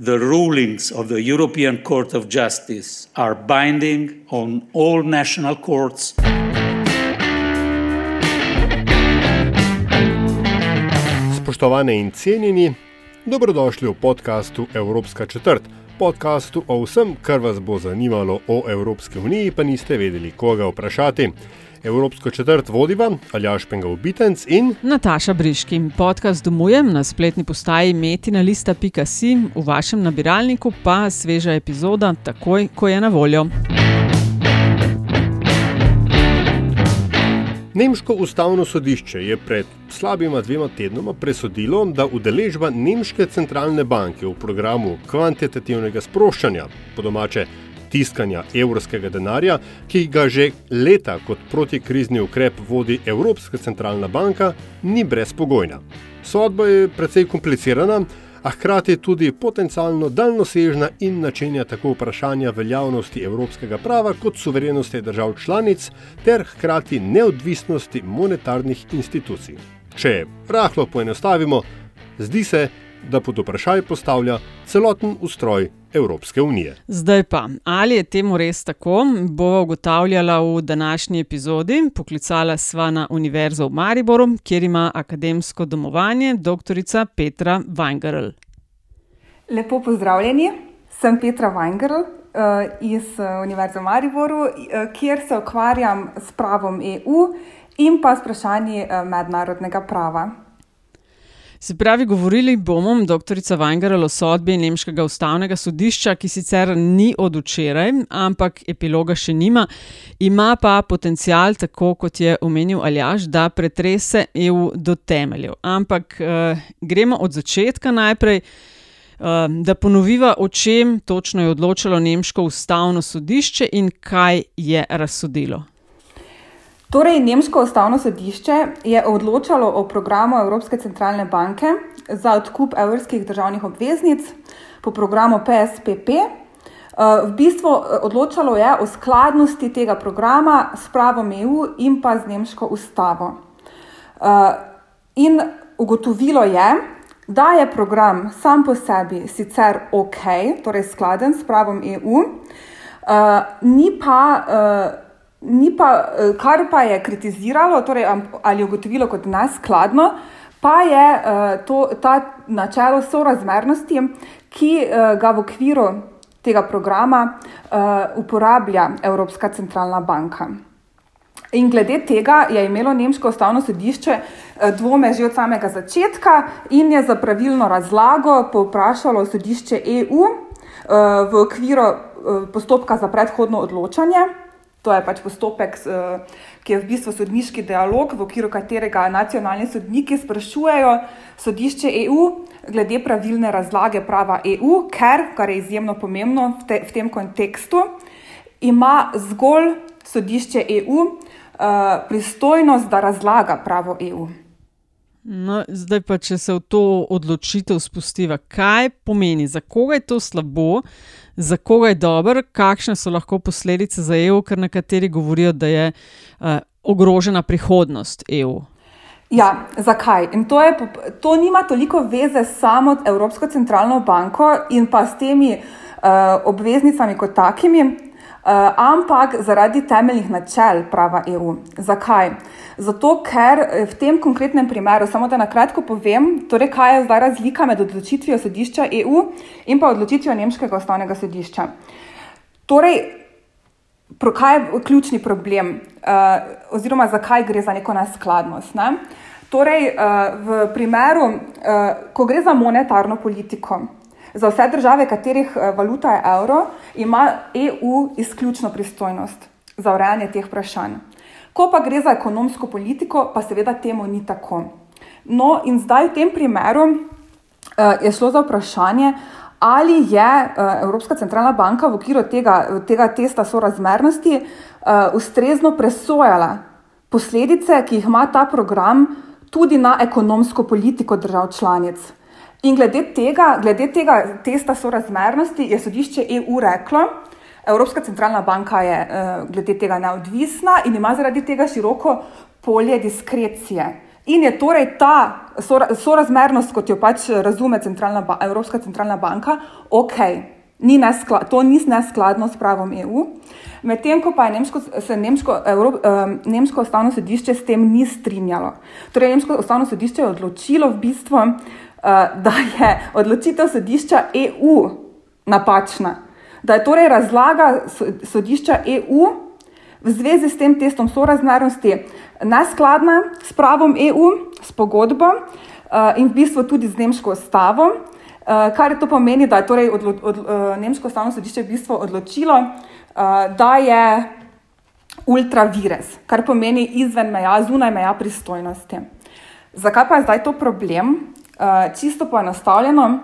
The rulings of the European Court of Justice are binding on all national courts. Spoštovane in cenjeni, dobrodošli v podkastu Evropska četrt, podkastu o vsem, kar vas bo zanimalo o Evropski uniji, pa niste vedeli, koga vprašati. Evropsko četrt vodiva Aljaš Pengal Bitenc in Nataša Briški. Podcast domujem na spletni postaji metina.si, v vašem nabiralniku pa sveža epizoda, takoj, ko je na voljo. Nemško ustavno sodišče je pred slabima dvema tednoma presodilo, da udeležba Nemške centralne banke v programu kvantitativnega sproščanja, po domače tiskanja evropskega denarja, ki ga že leta kot protikrizni ukrep vodi Evropska centralna banka, ni brezpogojna. Sodba je precej komplicirana, a hkrati tudi potencialno daljnosežna in načenja tako vprašanja veljavnosti evropskega prava kot suverenosti držav članic ter hkrati neodvisnosti monetarnih institucij. Če rahlo poenostavimo, zdi se, da pod vprašaj postavlja celoten ustroj Evropske unije. Zdaj pa, ali je temu res tako, bova ugotavljala v današnji epizodi. Poklicala sva na Univerzo v Mariboru, kjer ima akademsko domovanje dr. Petra Weingerl. Lepo pozdravljeni, sem Petra Weingerl uh, iz Univerze v Mariboru, uh, kjer se ukvarjam s pravom EU in pa s vprašanji mednarodnega prava. Se pravi, govorili bomo, dr. Weingerl, o sodbi Nemškega ustavnega sodišča, ki sicer ni od včeraj, ampak epiloga še nima, ima pa potencial, tako kot je omenil Aljaš, da pretrese EU do temeljev. Ampak eh, gremo od začetka najprej. Da ponoviva, o čem točno je odločilo Nemško ustavno sodišče in kaj je razsodilo. Torej, Nemško ustavno sodišče je odločalo o programu Evropske centralne banke za odkup evropskih državnih obveznic po programu PSPP. V bistvu odločalo je o skladnosti tega programa s pravom EU in pa z nemško ustavo. In ugotovilo je, da je program sam po sebi sicer ok, torej skladen s pravom EU, ni pa. Ni pa, kar pa je kritiziralo, torej, ali ugotovilo kot neskladno, pa je to, ta načelo sorazmernosti, ki ga v okviru tega programa uporablja Evropska centralna banka. In glede tega je imelo Nemško ustavno sodišče dvome že od samega začetka in je za pravilno razlago povprašalo sodišče EU v okviru postopka za predhodno odločanje. To je pač postopek, ki je v bistvu sodniški dialog, v okviru katerega nacionalni sodniki sprašujejo sodišče EU glede pravilne razlage prava EU, ker, kar je izjemno pomembno v, te, v tem kontekstu, ima zgolj sodišče EU uh, pristojnost, da razlaga pravo EU. No, zdaj pa, če se v to odločitev spustiva, kaj pomeni, za koga je to slabo, za koga je dobro, kakšne so lahko posledice za EU, ker nekateri govorijo, da je uh, ogrožena prihodnost EU. Ja, zakaj? In to, je, to nima toliko veze samo z Evropsko centralno banko in pa s temi uh, obveznicami kot takimi, uh, ampak zaradi temeljnih načel prava EU. Zakaj? Zato, ker v tem konkretnem primeru, samo da na kratko povem, torej kaj je zdaj razlika med odločitvijo sodišča EU in pa odločitvijo Nemškega ustavnega sodišča. Torej, kaj je ključni problem, uh, oziroma zakaj gre za neko neskladnost? Ne? Torej, uh, v primeru, uh, ko gre za monetarno politiko, za vse države, katerih valuta je evro, ima EU izključno pristojnost za urejanje teh vprašanj. Ko pa gre za ekonomsko politiko, pa seveda temu ni tako. No, in zdaj v tem primeru je šlo za vprašanje, ali je Evropska centralna banka v okviru tega, tega testa sorazmernosti ustrezno presojala posledice, ki jih ima ta program tudi na ekonomsko politiko držav članic. In glede tega, glede tega testa sorazmernosti je sodišče EU reklo, Evropska centralna banka je uh, glede tega neodvisna in ima zaradi tega široko polje diskrecije. In je torej ta sorazmernost, kot jo pač razume centralna Evropska centralna banka, ok, ni neskla, to ni neskladno s pravom EU. Medtem ko pa je nemško, se nemško, Evrop, um, nemško ustavno sodišče s tem ni strinjalo. Torej, nemško ustavno sodišče je odločilo v bistvu, uh, da je odločitev sodišča EU napačna. Da je torej razlaga sodišča EU v zvezi s tem testom sorazmernosti neskladna s pravom EU, s pogodbo uh, in v bistvu tudi z nemško ustavo, kar to pomeni, da je torej odlo, od, uh, nemško ustavno sodišče v bistvu odločilo, uh, da je ultravires, kar pomeni izven meja, zunaj meja pristojnosti. Zakaj pa je zdaj to problem? Uh, čisto poenostavljeno,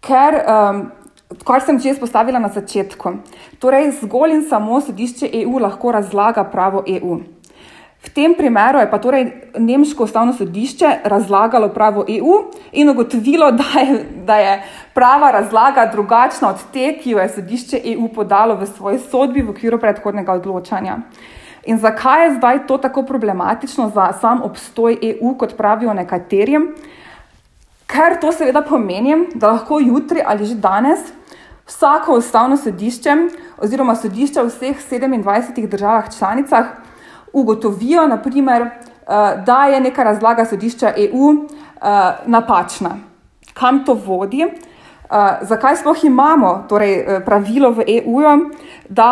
ker um, kar sem že izpostavila na začetku. Torej, zgolj in samo sodišče EU lahko razlaga pravo EU. V tem primeru je pa torej Nemško ustavno sodišče razlagalo pravo EU in ugotovilo, da je, da je prava razlaga drugačna od te, ki jo je sodišče EU podalo v svoji sodbi v okviru predhodnega odločanja. In zakaj je zdaj to tako problematično za sam obstoj EU, kot pravijo nekaterim? Ker to seveda pomeni, da lahko jutri ali že danes vsako ustavno sodišče oziroma sodišče v vseh 27 državah članicah ugotovijo, naprimer, eh, da je neka razlaga sodišča EU eh, napačna. Kam to vodi? Uh, zakaj sploh imamo torej, pravilo v EU, da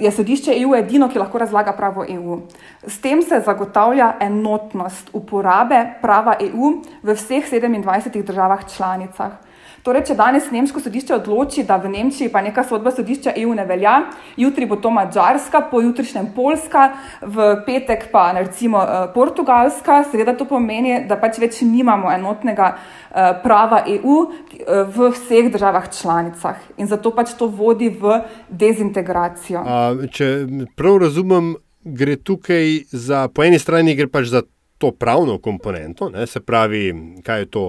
je sodišče EU edino, ki lahko razlaga pravo EU? S tem se zagotavlja enotnost uporabe prava EU v vseh 27 državah članicah. Torej, če danes nemško sodišče odloči, da v Nemčiji pa neka sodba sodišča EU ne velja, jutri bo to Mačarska, pojutrišnjem Poljska, v petek pa recimo eh, Portugalska, seveda to pomeni, da pač več nimamo enotnega eh, prava EU eh, v vseh državah članicah in zato pač to vodi v dezintegracijo. A, če prav razumem, gre tukaj za, po eni strani gre pač za to pravno komponento, ne, se pravi, kaj je to.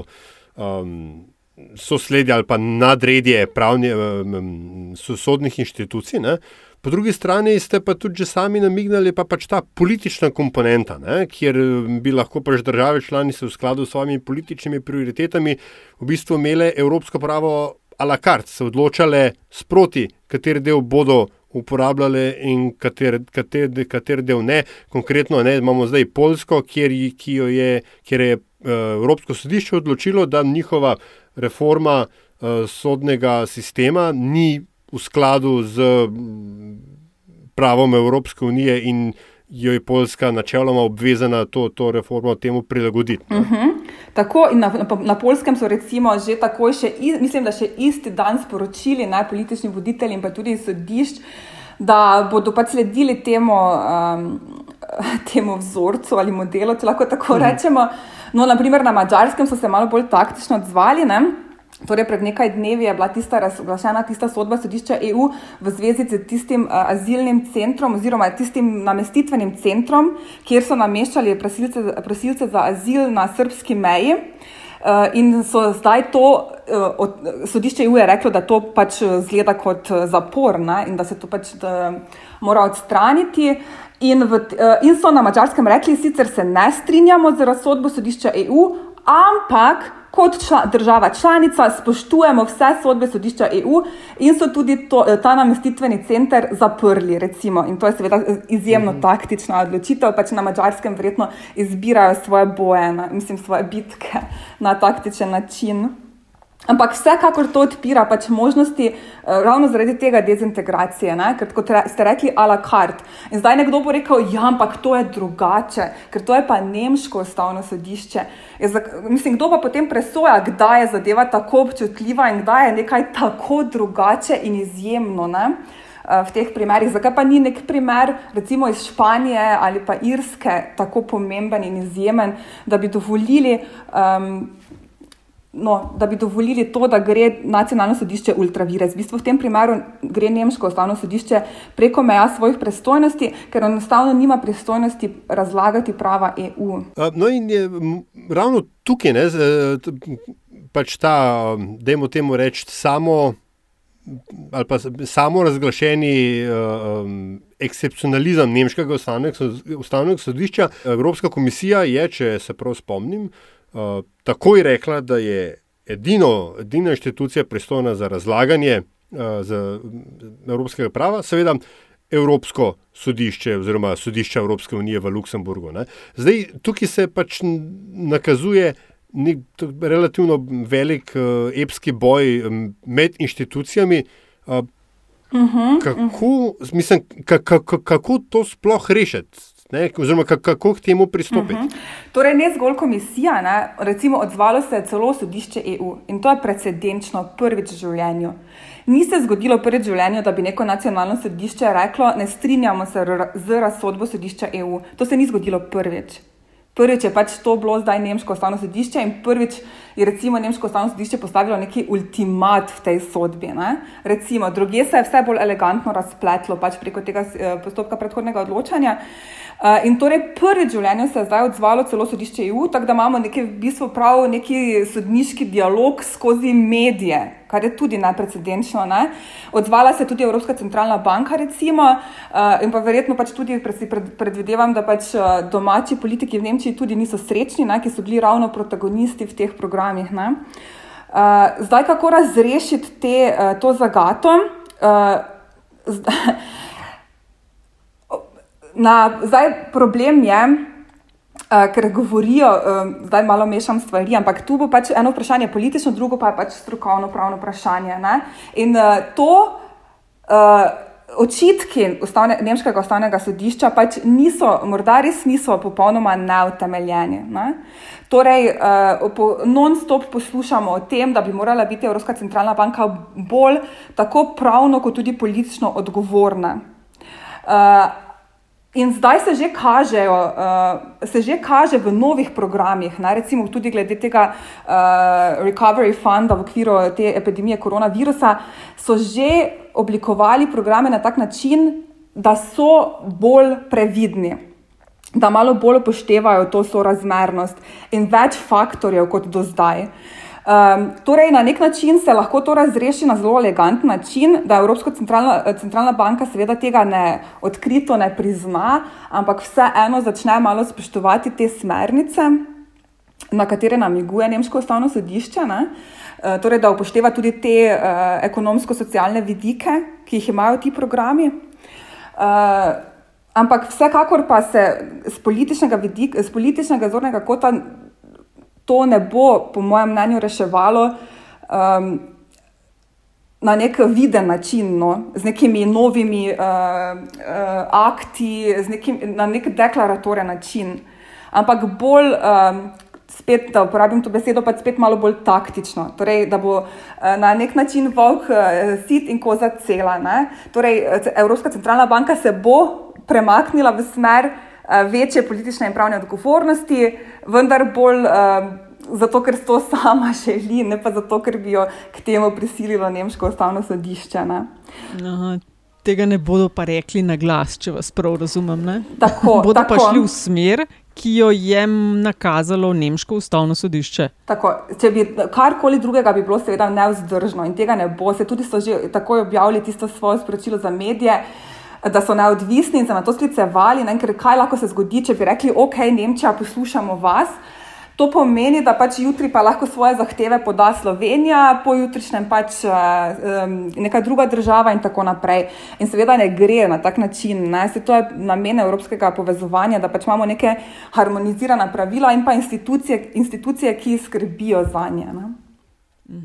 Um, sosledje ali pa nadredje pravnih sodnih inštitucij. Ne? Po drugi strani ste pa tudi sami namignili, pa pač ta politična komponenta, ne? kjer bi lahko pač države članice v skladu s svojimi političnimi prioritetami v bistvu imele evropsko pravo a la carte, se odločale sproti, kateri del bodo uporabljale in kater, kater, kater del ne. Konkretno ne, imamo zdaj Polsko, kjer, je, kjer je uh, Evropsko sodišče odločilo, da njihova reforma uh, sodnega sistema ni v skladu z pravom Evropske unije in jo je Poljska načeloma obvezana to, to reformo temu prilagoditi. Uh mhm. -huh. Tako in na, na, na Poljskem so recimo že takoj, še, mislim, da še isti dan sporočili najpolitični voditelji in pa tudi sodišč, da bodo pač sledili temu, um, temu vzorcu ali modelu, če lahko tako. -huh. rečemo. No, naprimer, na mačarskem so se malo bolj taktično odzvali. Ne? Torej, pred nekaj dnevi je bila tista razglašena tista sodba sodišča EU v zvezi z tistim uh, azilnim centrom oziroma tistim namestitvenim centrom, kjer so nameščali prosilce, prosilce za azil na srpski meji. Uh, in so zdaj to, od, sodišče EU je reklo, da to pač zgleda kot zapor ne? in da se to pač mora odstraniti. In, v, in so na mačarskem rekli, sicer se ne strinjamo z razsodbo sodišča EU, ampak kot čla, država članica spoštujemo vse sodbe sodišča EU in so tudi to, eh, ta namestitveni center zaprli. Recimo. In to je seveda izjemno mm. taktična odločitev, pač na mačarskem verjetno izbirajo svoje boje, na, mislim, svoje bitke na taktičen način. Ampak vsekakor to odpira pač možnosti uh, ravno zaradi tega dezintegracije, ne? ker kot re, ste rekli, a la carte. In zdaj nekdo bo rekel, ja, ampak to je drugače, ker to je pa nemško ustavno sodišče. Za, mislim, kdo pa potem presoja, kdaj je zadeva tako občutljiva in kdaj je nekaj tako drugače in izjemno. Ne? Eh, v teh primerih, zakaj pa ni nek primer, recimo iz Španije ali pa Irske, tako pomemben in izjemen, da bi dovolili um, no, da bi dovolili to, da gre nacionalno sodišče ultravirus. V bistvu v tem primeru gre nemško ustavno sodišče preko meja svojih pristojnosti, ker enostavno nima pristojnosti razlagati prava EU. No in je ravno tukaj, ne, pač ta, dajmo temu reči, samo. Ali pa samo razglašeni um, ekscepcionalizem nemškega ustavnega sodišča. Evropska komisija je, če se prav spomnim, uh, takoj rekla, da je edino, edina inštitucija pristojna za razlaganje uh, za, evropskega prava, seveda Evropsko sodišče oziroma sodišče Evropske unije v Luksemburgu. Ne. Zdaj, tukaj se pač nakazuje. Nek relativno velik uh, epski boj med inštitucijami. Uh, uh -huh, kako, uh -huh. mislim, kako, kako to sploh rešiti? Ne, oziroma, kako k temu pristopiti? Uh mhm. -huh. Torej, ne zgolj komisija, ne, recimo, odzvalo se je celo sodišče EU in to je precedenčno prvič v življenju. Ni se zgodilo prvič v življenju, da bi neko nacionalno sodišče reklo: Ne strinjamo se z razsodbo sodišča EU. To se ni zgodilo prvič. Prvič je pač to bilo zdaj Nemško ustavno sodišče in prvič je recimo Nemško ustavno sodišče postavilo neki ultimat v tej sodbi. Ne? Recimo, druge se je vse bolj elegantno razpletlo pač preko tega eh, postopka predhodnega odločanja. Uh, in torej prvič v življenju se je zdaj odzvalo celo sodišče EU, tako da imamo nekaj, v bistvu prav neki sodniški dialog skozi medije, kar je tudi neprecedenčno. Ne? Odzvala se je tudi Evropska centralna banka, recimo, uh, in pa verjetno pač tudi pred, predvidevam, da pač uh, domači politiki v Nemčiji tudi niso srečni, ne? ki so bili ravno protagonisti v teh programih. Uh, zdaj, kako razrešiti te, uh, to zagato? Uh, Na, zdaj, problem je, uh, ker govorijo, uh, zdaj malo mešam stvari, ampak tu bo pač eno vprašanje politično, drugo pa je pač strokovno pravno vprašanje. Ne? In uh, to uh, očitki ustavne, Nemškega ustavnega sodišča pač niso, morda res niso popolnoma neutemeljeni. Ne? Torej, uh, po, non-stop poslušamo o tem, da bi morala biti Evropska centralna banka bolj tako pravno, kot tudi politično odgovorna. Uh, In zdaj se že, kažejo, uh, se že kaže v novih programih, ne, recimo tudi glede tega uh, Recovery Funda v okviru te epidemije koronavirusa, so že oblikovali programe na tak način, da so bolj previdni, da malo bolj upoštevajo to sorazmernost in več faktorjev kot do zdaj. Uh, Um, torej, na nek način se lahko to razreši na zelo elegantni način, da Evropska centralna, centralna banka seveda tega ne odkrito ne prizna, ampak vseeno začne malo spoštovati te smernice, na katere namiguje Nemško ustavno sodišče. Uh, torej, da upošteva tudi te uh, ekonomsko-socialne vidike, ki jih imajo ti programi. Uh, ampak vsekakor pa se z političnega, vidik, z političnega zornega kota to ne bo, po mojem mnenju, reševalo um, na nek viden način, no, z nekimi novimi uh, uh, akti, nekim, na nek deklaratoren način, ampak bolj. Um, Spet, da uporabim to besedo, pa spet malo bolj taktično. Torej, da bo uh, na nek način volk uh, sit in koza cela. Torej, Evropska centralna banka se bo premaknila v smer uh, večje politične in pravne odgovornosti, vendar bolj uh, zato, ker to sama želi, ne pa zato, ker bi jo k temu prisililo Nemško ustavno sodišče. Aha, tega ne bodo pa rekli na glas, če vas prav razumem. Ne? Tako, bodo tako. pa šli v smer. Ki jo je nakazalo Nemško ustavno sodišče. Tako, če bi karkoli drugega, bi bilo seveda neuzdržno in tega ne bo. Se tudi so že takoj objavili tisto svoje sporočilo za medije, da so neodvisni in se na to sklicevali. Ne, ker kaj lahko se zgodi, če bi rekli, ok, Nemčija, poslušamo vas. To pomeni, da pač jutri pa lahko svoje zahteve poda Slovenija, pojutrišnjem pač um, neka druga država in tako naprej. In seveda ne gre na tak način. Ne. Se to je namen evropskega povezovanja, da pač imamo neke harmonizirana pravila in pa institucije, institucije ki skrbijo za nje. Mm.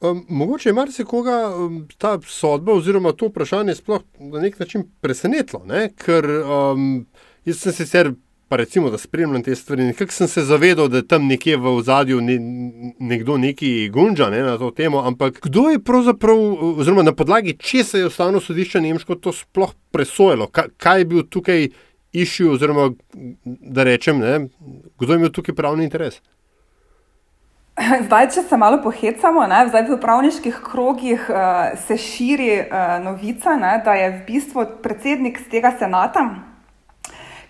Um, mogoče je marsikoga um, ta sodba oziroma to vprašanje sploh na nek način presenetilo, ne? ker um, jaz sem sicer, pa recimo, da spremljam te stvari, nekako sem se zavedal, da je tam nekje v ozadju ne, nekdo neki gunža ne, na to temo, ampak kdo je pravzaprav, oziroma na podlagi česa je ustavno sodišče Nemško to sploh presojalo, Ka, kaj je bil tukaj išil, oziroma da rečem, ne, kdo je imel tukaj pravni interes? Zdaj, če se malo pohecamo, ne, zdaj v pravniških krogih uh, se širi uh, novica, ne, da je v bistvu predsednik tega senata,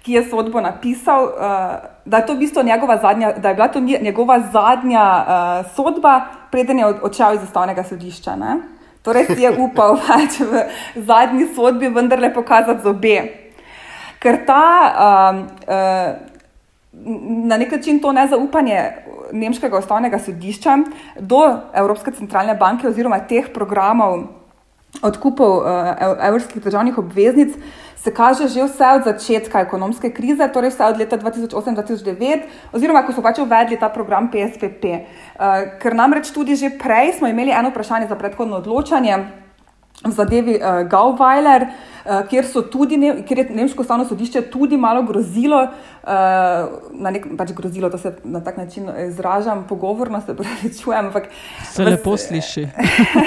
ki je sodbo napisal, uh, da je to v bistvu njegova zadnja, da je bila to njegova zadnja uh, sodba, preden je odšel iz ustavnega sodišča. Ne. Torej si je upal pač v zadnji sodbi vendarle pokazati zobe. Ker ta uh, uh, na nek način to nezaupanje Nemškega ustavnega sodišča do Evropske centralne banke oziroma teh programov odkupov uh, evropskih državnih obveznic se kaže že vse od začetka ekonomske krize, torej vse od leta 2008-2009, oziroma ko so pač uvedli ta program PSPP. Uh, eh, ker namreč tudi že prej smo imeli eno vprašanje za predhodno odločanje v zadevi uh, Gauweiler, uh, kjer, tudi ne, kjer je Nemško ustavno sodišče tudi malo grozilo, uh, na nek pač grozilo, da se na tak način izražam, pogovorno se pravičujem. Se vas, lepo sliši.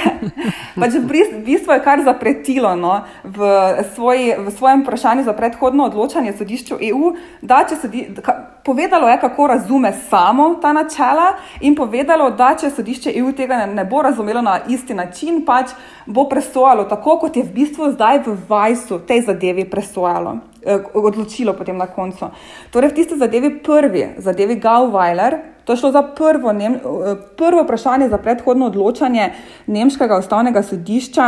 pač v bistvu je kar zapretilo no, v, svoji, v svojem vprašanju za predhodno odločanje sodišču EU, da če sodi, ka, povedalo je, kako razume samo ta načela in povedalo, da če sodišče EU tega ne, ne bo razumelo na isti način, pač bo presojalo tako, kot je v bistvu zdaj v Vajsu tej zadevi presojalo, eh, odločilo potem na koncu. Torej, v tisti zadevi prvi, zadevi Gauweiler, to je šlo za prvo, nem, eh, prvo vprašanje za predhodno odločanje Nemškega ustavnega sodišča,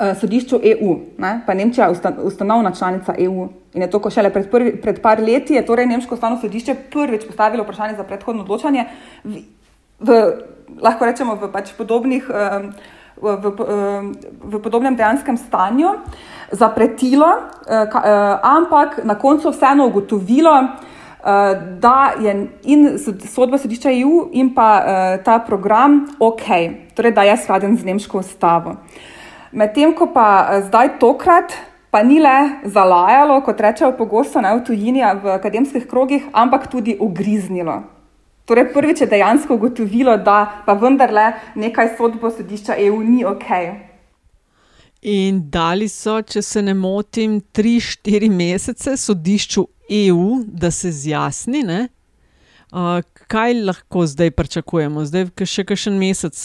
eh, sodišču EU, ne? pa Nemčija je ustanovna članica EU. In je to, ko šele pred, prvi, pred par leti je torej Nemško ustavno sodišče prvič postavilo vprašanje za predhodno odločanje, v, v, lahko rečemo v pač podobnih. Um, v, v, v podobnem dejanskem stanju, zapretilo, eh, eh, ampak na koncu vseeno ugotovilo, eh, da je in sodba sodišča EU in pa ta program ok, torej da je skladen z nemško ustavo. Medtem ko pa zdaj tokrat. Pa ni le zalajalo, kot rečejo pogosto na tujini v akademskih krogih, ampak tudi ugriznilo. Torej, prvič je dejansko ugotovilo, da pa vendarle nekaj sodbo sodišča EU ni ok. In dali so, če se ne motim, 3-4 mesece sodišču EU, da se zjasni, uh, kaj lahko zdaj pričakujemo. Zdaj, še kakšen mesec,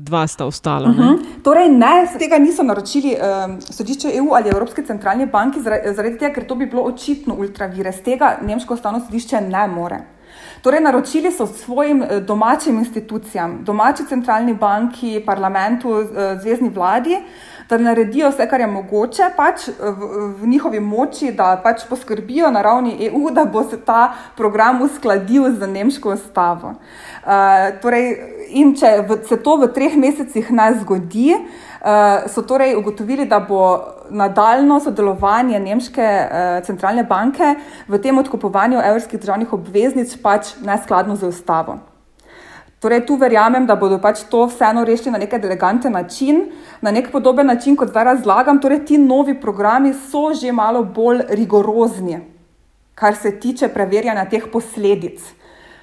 dva sta ostala. Uh -huh. Torej, ne, tega niso naročili um, sodišče EU ali Evropske centralne banke, zaradi tega, ker to bi bilo očitno ultravire. Z tega Nemško ustavno sodišče ne more. Torej, naročili so svojim eh, domačim institucijam, domači centralni banki, parlamentu, eh, zvezdni vladi, da naredijo vse, kar je mogoče pač v, v njihovi moči, da pač poskrbijo na ravni EU, da bo se ta program uskladil z nemško ustavo. Uh, torej, in če v, se to v treh mesecih ne zgodi, uh, so torej ugotovili, da bo nadaljno sodelovanje Nemške uh, centralne banke v tem odkupovanju evropskih državnih obveznic pač neskladno z ustavo. Torej, tu verjamem, da bodo pač to vseeno rešili na nek eleganten način, na nek podoben način, kot zdaj razlagam. Torej, ti novi programi so že malo bolj rigorozni, kar se tiče preverjanja teh posledic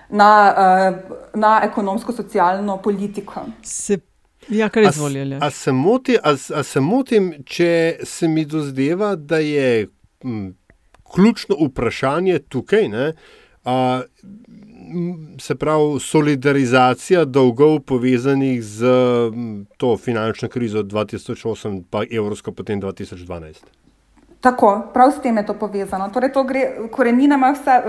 na, uh, na ekonomsko-socialno politiko. Se Ja, kar je izvoljeno. A, a, a se motim, če se mi dozdeva, da je m, ključno vprašanje tukaj, ne, a, se pravi, solidarizacija dolgov povezanih z to finančno krizo 2008, pa evropsko potem 2012. Tako, prav s tem je to povezano. Torej, to gre, korenina vse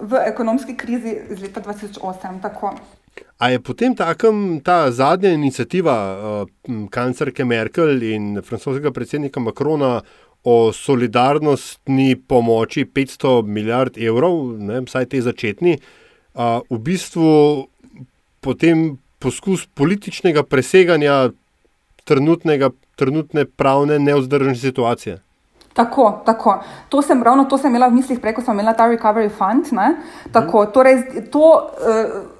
v ekonomski krizi iz leta 2008. Tako. A je potem takem, ta zadnja inicijativa uh, kanclerke Merkel in francoskega predsednika Macrona o solidarnostni pomoči 500 milijard evrov, ne, vsaj te začetni, uh, v bistvu potem poskus političnega preseganja trenutne pravne neozdržne situacije? Tako, tako. To sem ravno to sem imela v mislih, preko sem imela ta recovery fund. Tako, torej, to, uh,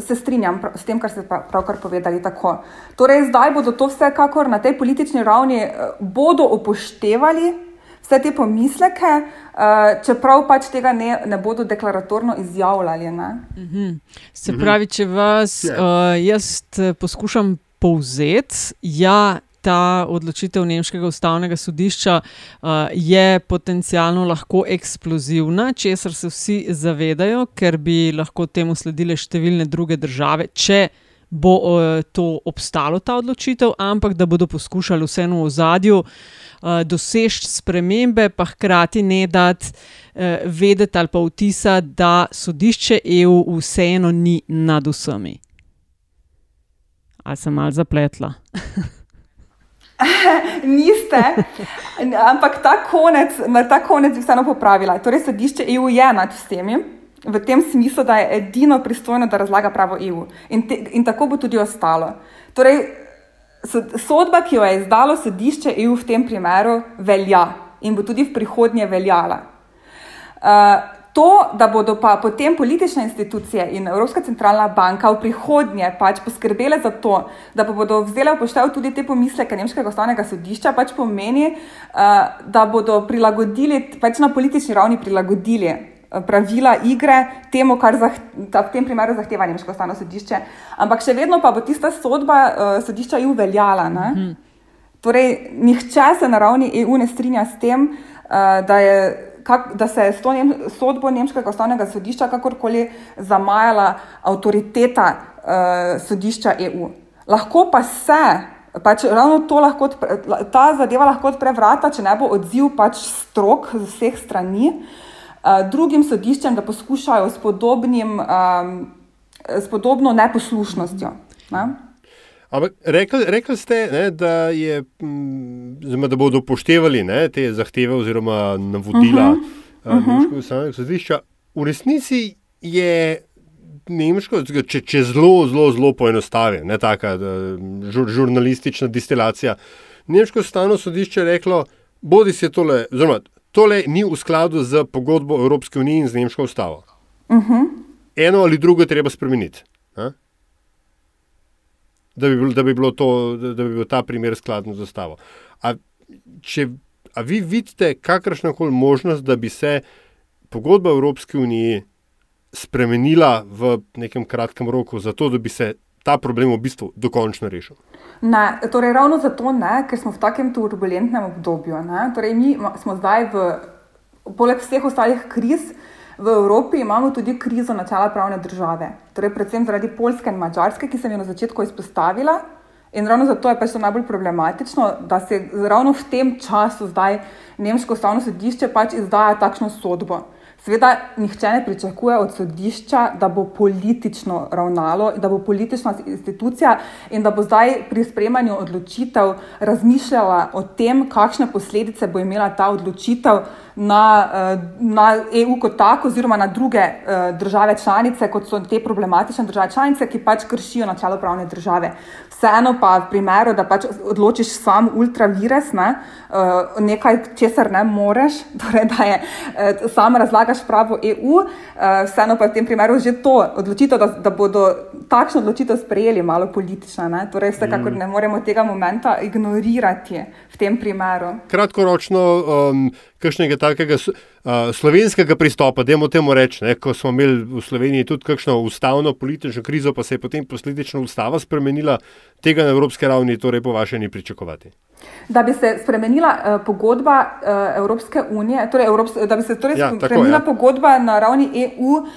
se strinjam s tem, kar ste pravkar povedali. Tako. Torej, zdaj bodo to vsekakor na tej politični ravni eh, bodo upoštevali vse te pomisleke, eh, čeprav pač tega ne, ne bodo deklaratorno izjavljali. Mhm. Se pravi, če vas uh, jaz poskušam povzeti, ja. Ta odločitev Nemškega ustavnega sodišča uh, je potencialno lahko eksplozivna, česar se vsi zavedajo, ker bi lahko temu sledile številne druge države, če bo uh, to obstalo, ta odločitev, ampak da bodo poskušali vseeno v zadju uh, doseči spremembe, pa hkrati ne dati uh, vedeti ali pa vtisa, da sodišče EU vseeno ni nad vsemi. Ali sem malo zapletla? Niste, ampak ta konec, ta konec bi vseeno popravila. Torej, sodišče EU je nad vsemi, v tem smislu, da je edino pristojno, da razlaga pravo EU. In, te, in tako bo tudi ostalo. Torej, sodba, ki jo je izdalo sodišče EU v tem primeru, velja in bo tudi v prihodnje veljala. Uh, To, da bodo pa potem politične institucije in Evropska centralna banka v prihodnje pač poskrbele za to, da pa bodo vzele v poštev tudi te pomisleke Nemškega ustavnega sodišča, pač pomeni, uh, da bodo prilagodili, pač na politični ravni prilagodili uh, pravila igre temu, kar v tem primeru zahteva Nemško ustavno sodišče. Ampak še vedno pa bo tista sodba uh, sodišča EU veljala. Mm -hmm. Torej, nihče se na ravni EU ne strinja s tem, uh, da je kak, da se je s to nem, sodbo Nemškega ustavnega sodišča kakorkoli zamajala avtoriteta uh, sodišča EU. Lahko pa se, pač ravno to lahko, odpre, ta zadeva lahko odpre vrata, če ne bo odziv pač strok z vseh strani, uh, drugim sodiščem, da poskušajo s, podobnim, um, s podobno neposlušnostjo. Ne? Ampak rekli, rekli ste, ne, da, je, zma, da bodo upoštevali ne, te zahteve oziroma navodila uh -huh. uh, Nemškega ustavnega sodišča. V resnici je Nemško, če, če zelo, zelo, zelo poenostavim, ne taka žur, žurnalistična distilacija. Nemško ustavno sodišče je reklo, bodi se tole, oziroma tole ni v skladu z pogodbo Evropske unije in z Nemško ustavo. Uh -huh. Eno ali drugo je treba spremeniti. Ha? Da bi, da bi, to, da bi bil ta primer skladen z ustavo. A, če, a vi vidite kakršno koli možnost, da bi se pogodba Evropske unije spremenila v nekem kratkem roku, zato da bi se ta problem v bistvu dokončno rešil? Ne, torej ravno zato ne, ker smo v takem turbulentnem obdobju. Torej mi smo zdaj v, poleg vseh ostalih kriz, V Evropi imamo tudi krizo načela pravne države, torej predvsem zaradi Poljske in Mačarske, ki sem jo na začetku izpostavila. In ravno zato je pač to najbolj problematično, da se ravno v tem času zdaj Nemško ustavno sodišče pač izdaja takšno sodbo. Sveda, nihče ne pričakuje od sodišča, da bo politično ravnalo, da bo politična institucija in da bo zdaj pri sprejemanju odločitev razmišljala o tem, kakšne posledice bo imela ta odločitev na, eh, na EU kot tako, oziroma na druge eh, države članice, kot so te problematične države članice, ki pač kršijo načelo pravne države. Vseeno pa v primeru, da pač odločiš sam ultravires, ne, uh, nekaj, česar ne moreš, torej da je sam razlagaš pravo EU, uh, eh, vseeno pa v tem primeru že to odločitev, da, da bodo takšno odločitev sprejeli malo politična. Ne, torej vsekakor mm. ne moremo tega momenta ignorirati v tem primeru. Kratkoročno, um, kakšnega takega uh, slovenskega pristopa, da imamo temu reči, ne, ko smo imeli v Sloveniji tudi kakšno ustavno politično krizo, pa se je potem posledično ustava spremenila, tega na evropski ravni torej po vašem ni pričakovati. Da bi se spremenila uh, pogodba uh, Evropske unije, torej Evrops da bi se torej ja, spremenila tako, ja. pogodba na ravni EU, uh,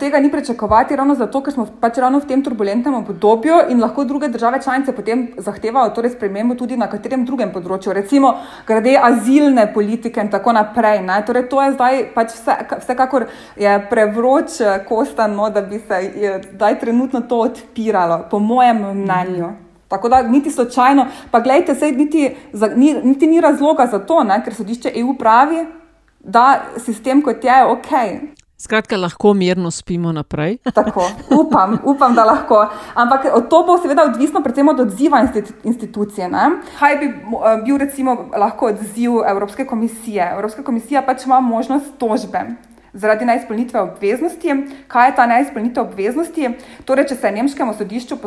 tega ni pričakovati, ravno zato, ker smo pač ravno v tem turbulentnem obdobju in lahko druge države članice potem zahtevajo torej spremembo tudi na katerem drugem področju, recimo glede azilne politike in tako naprej. Torej, to je zdaj pač vse, vsekakor je prevroč kostan, no, da bi se zdaj trenutno to odpiralo, po mojem mnenju. Mm. Tako da niti slučajno, pa gledajte, sej niti, ni, niti ni razloga za to, ne, ker sodišče EU pravi, da sistem kot je, je ok. Skratka, lahko mirno spimo naprej. Tako, upam, upam, da lahko. Ampak to bo seveda odvisno predvsem od odziva institucije. Ne? Kaj bi eh, bil recimo lahko odziv Evropske komisije? Evropska komisija pač ima možnost tožbe. Zaradi neizpolnitve obveznosti. Kaj je ta neizpolnitev obveznosti? Torej, če se nemškemu sodišču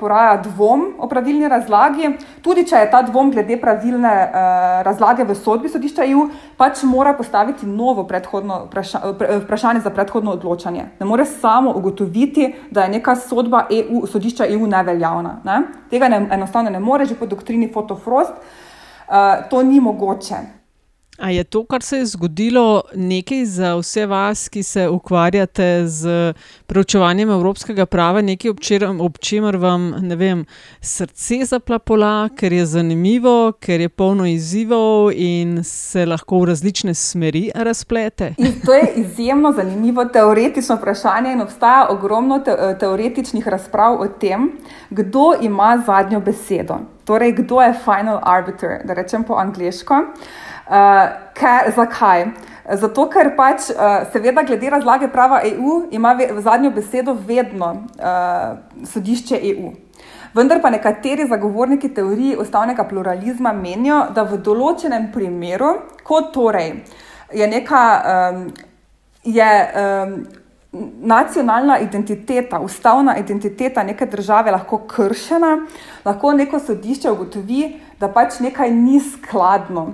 poraja dvom o pravilni razlagi, tudi če je ta dvom glede pravilne uh, razlage v sodbi sodišča EU, pač mora postaviti novo vpraša, vprašanje za predhodno odločanje. Ne more samo ugotoviti, da je neka sodba EU, sodišča EU neveljavna. Ne? Tega ne, enostavno ne more, že po doktrini Fotofrost. Uh, to ni mogoče. A je to, kar se je zgodilo, nekaj za vse vas, ki se ukvarjate z preučevanjem evropskega prava, nekaj ob čemer vam vem, srce zaplapola, ker je zanimivo, ker je polno izzivov in se lahko v različne smeri razplete? In to je izjemno zanimivo teoretično vprašanje in obstaja ogromno te teoretičnih razprav o tem, kdo ima zadnjo besedo. Torej, kdo je final arbiter, da rečem po angliško. Uh, ker, zakaj? Zato, ker pač, uh, seveda, glede razlage prava EU, ima ve, zadnjo besedo vedno uh, sodišče EU. Vendar pa nekateri zagovorniki teorije ustavnega pluralizma menijo, da v določenem primeru, ko torej je neka um, je, um, nacionalna identiteta, ustavna identiteta neke države lahko kršena, lahko neko sodišče ugotovi, da pač nekaj ni skladno.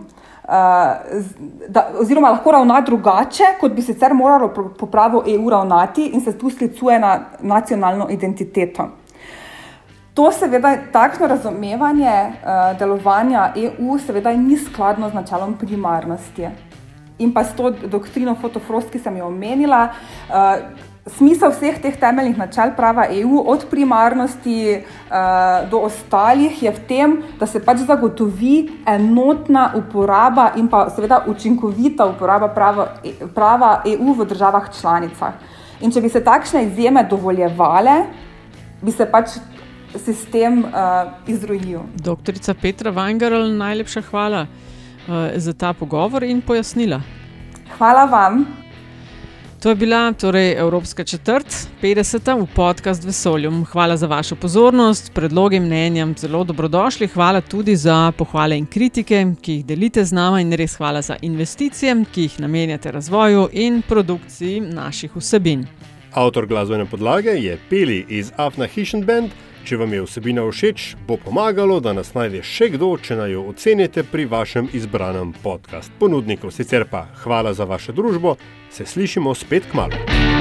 Da, oziroma, lahko ravna drugače, kot bi sicer moralo po pravu EU ravnati, in se tu sklicuje na nacionalno identiteto. To, seveda, takšno razumevanje uh, delovanja EU, seveda, ni skladno z načelom primarnosti in pa s to doktrino Fotofrost, ki sem jo omenila. Uh, Smisel vseh teh temeljnih načel prava EU, od primarnosti uh, do ostalih, je v tem, da se pač zagotovi enotna uporaba in pa seveda učinkovita uporaba prava, prava EU v državah članicah. In če bi se takšne izjeme dovoljevale, bi se pač sistem uh, izrojil. Doktorica Petra Weingarl, najlepša hvala uh, za ta pogovor in pojasnila. Hvala vam. To je bila torej Evropska četrt, 50. v podkast Vesolju. Hvala za vašo pozornost, predloge, mnenja, zelo dobrodošli. Hvala tudi za pohvale in kritike, ki jih delite z nami, in res hvala za investicije, ki jih namenjate razvoju in produkciji naših vsebin. Avtor glasbene podlage je Peli iz Afna Hishn Band. Če vam je vsebina všeč, bo pomagalo, da nas najde še kdo, če naj jo ocenite pri vašem izbranem podkastu ponudniku. Sicer pa hvala za vašo družbo, se slišimo spet k malu.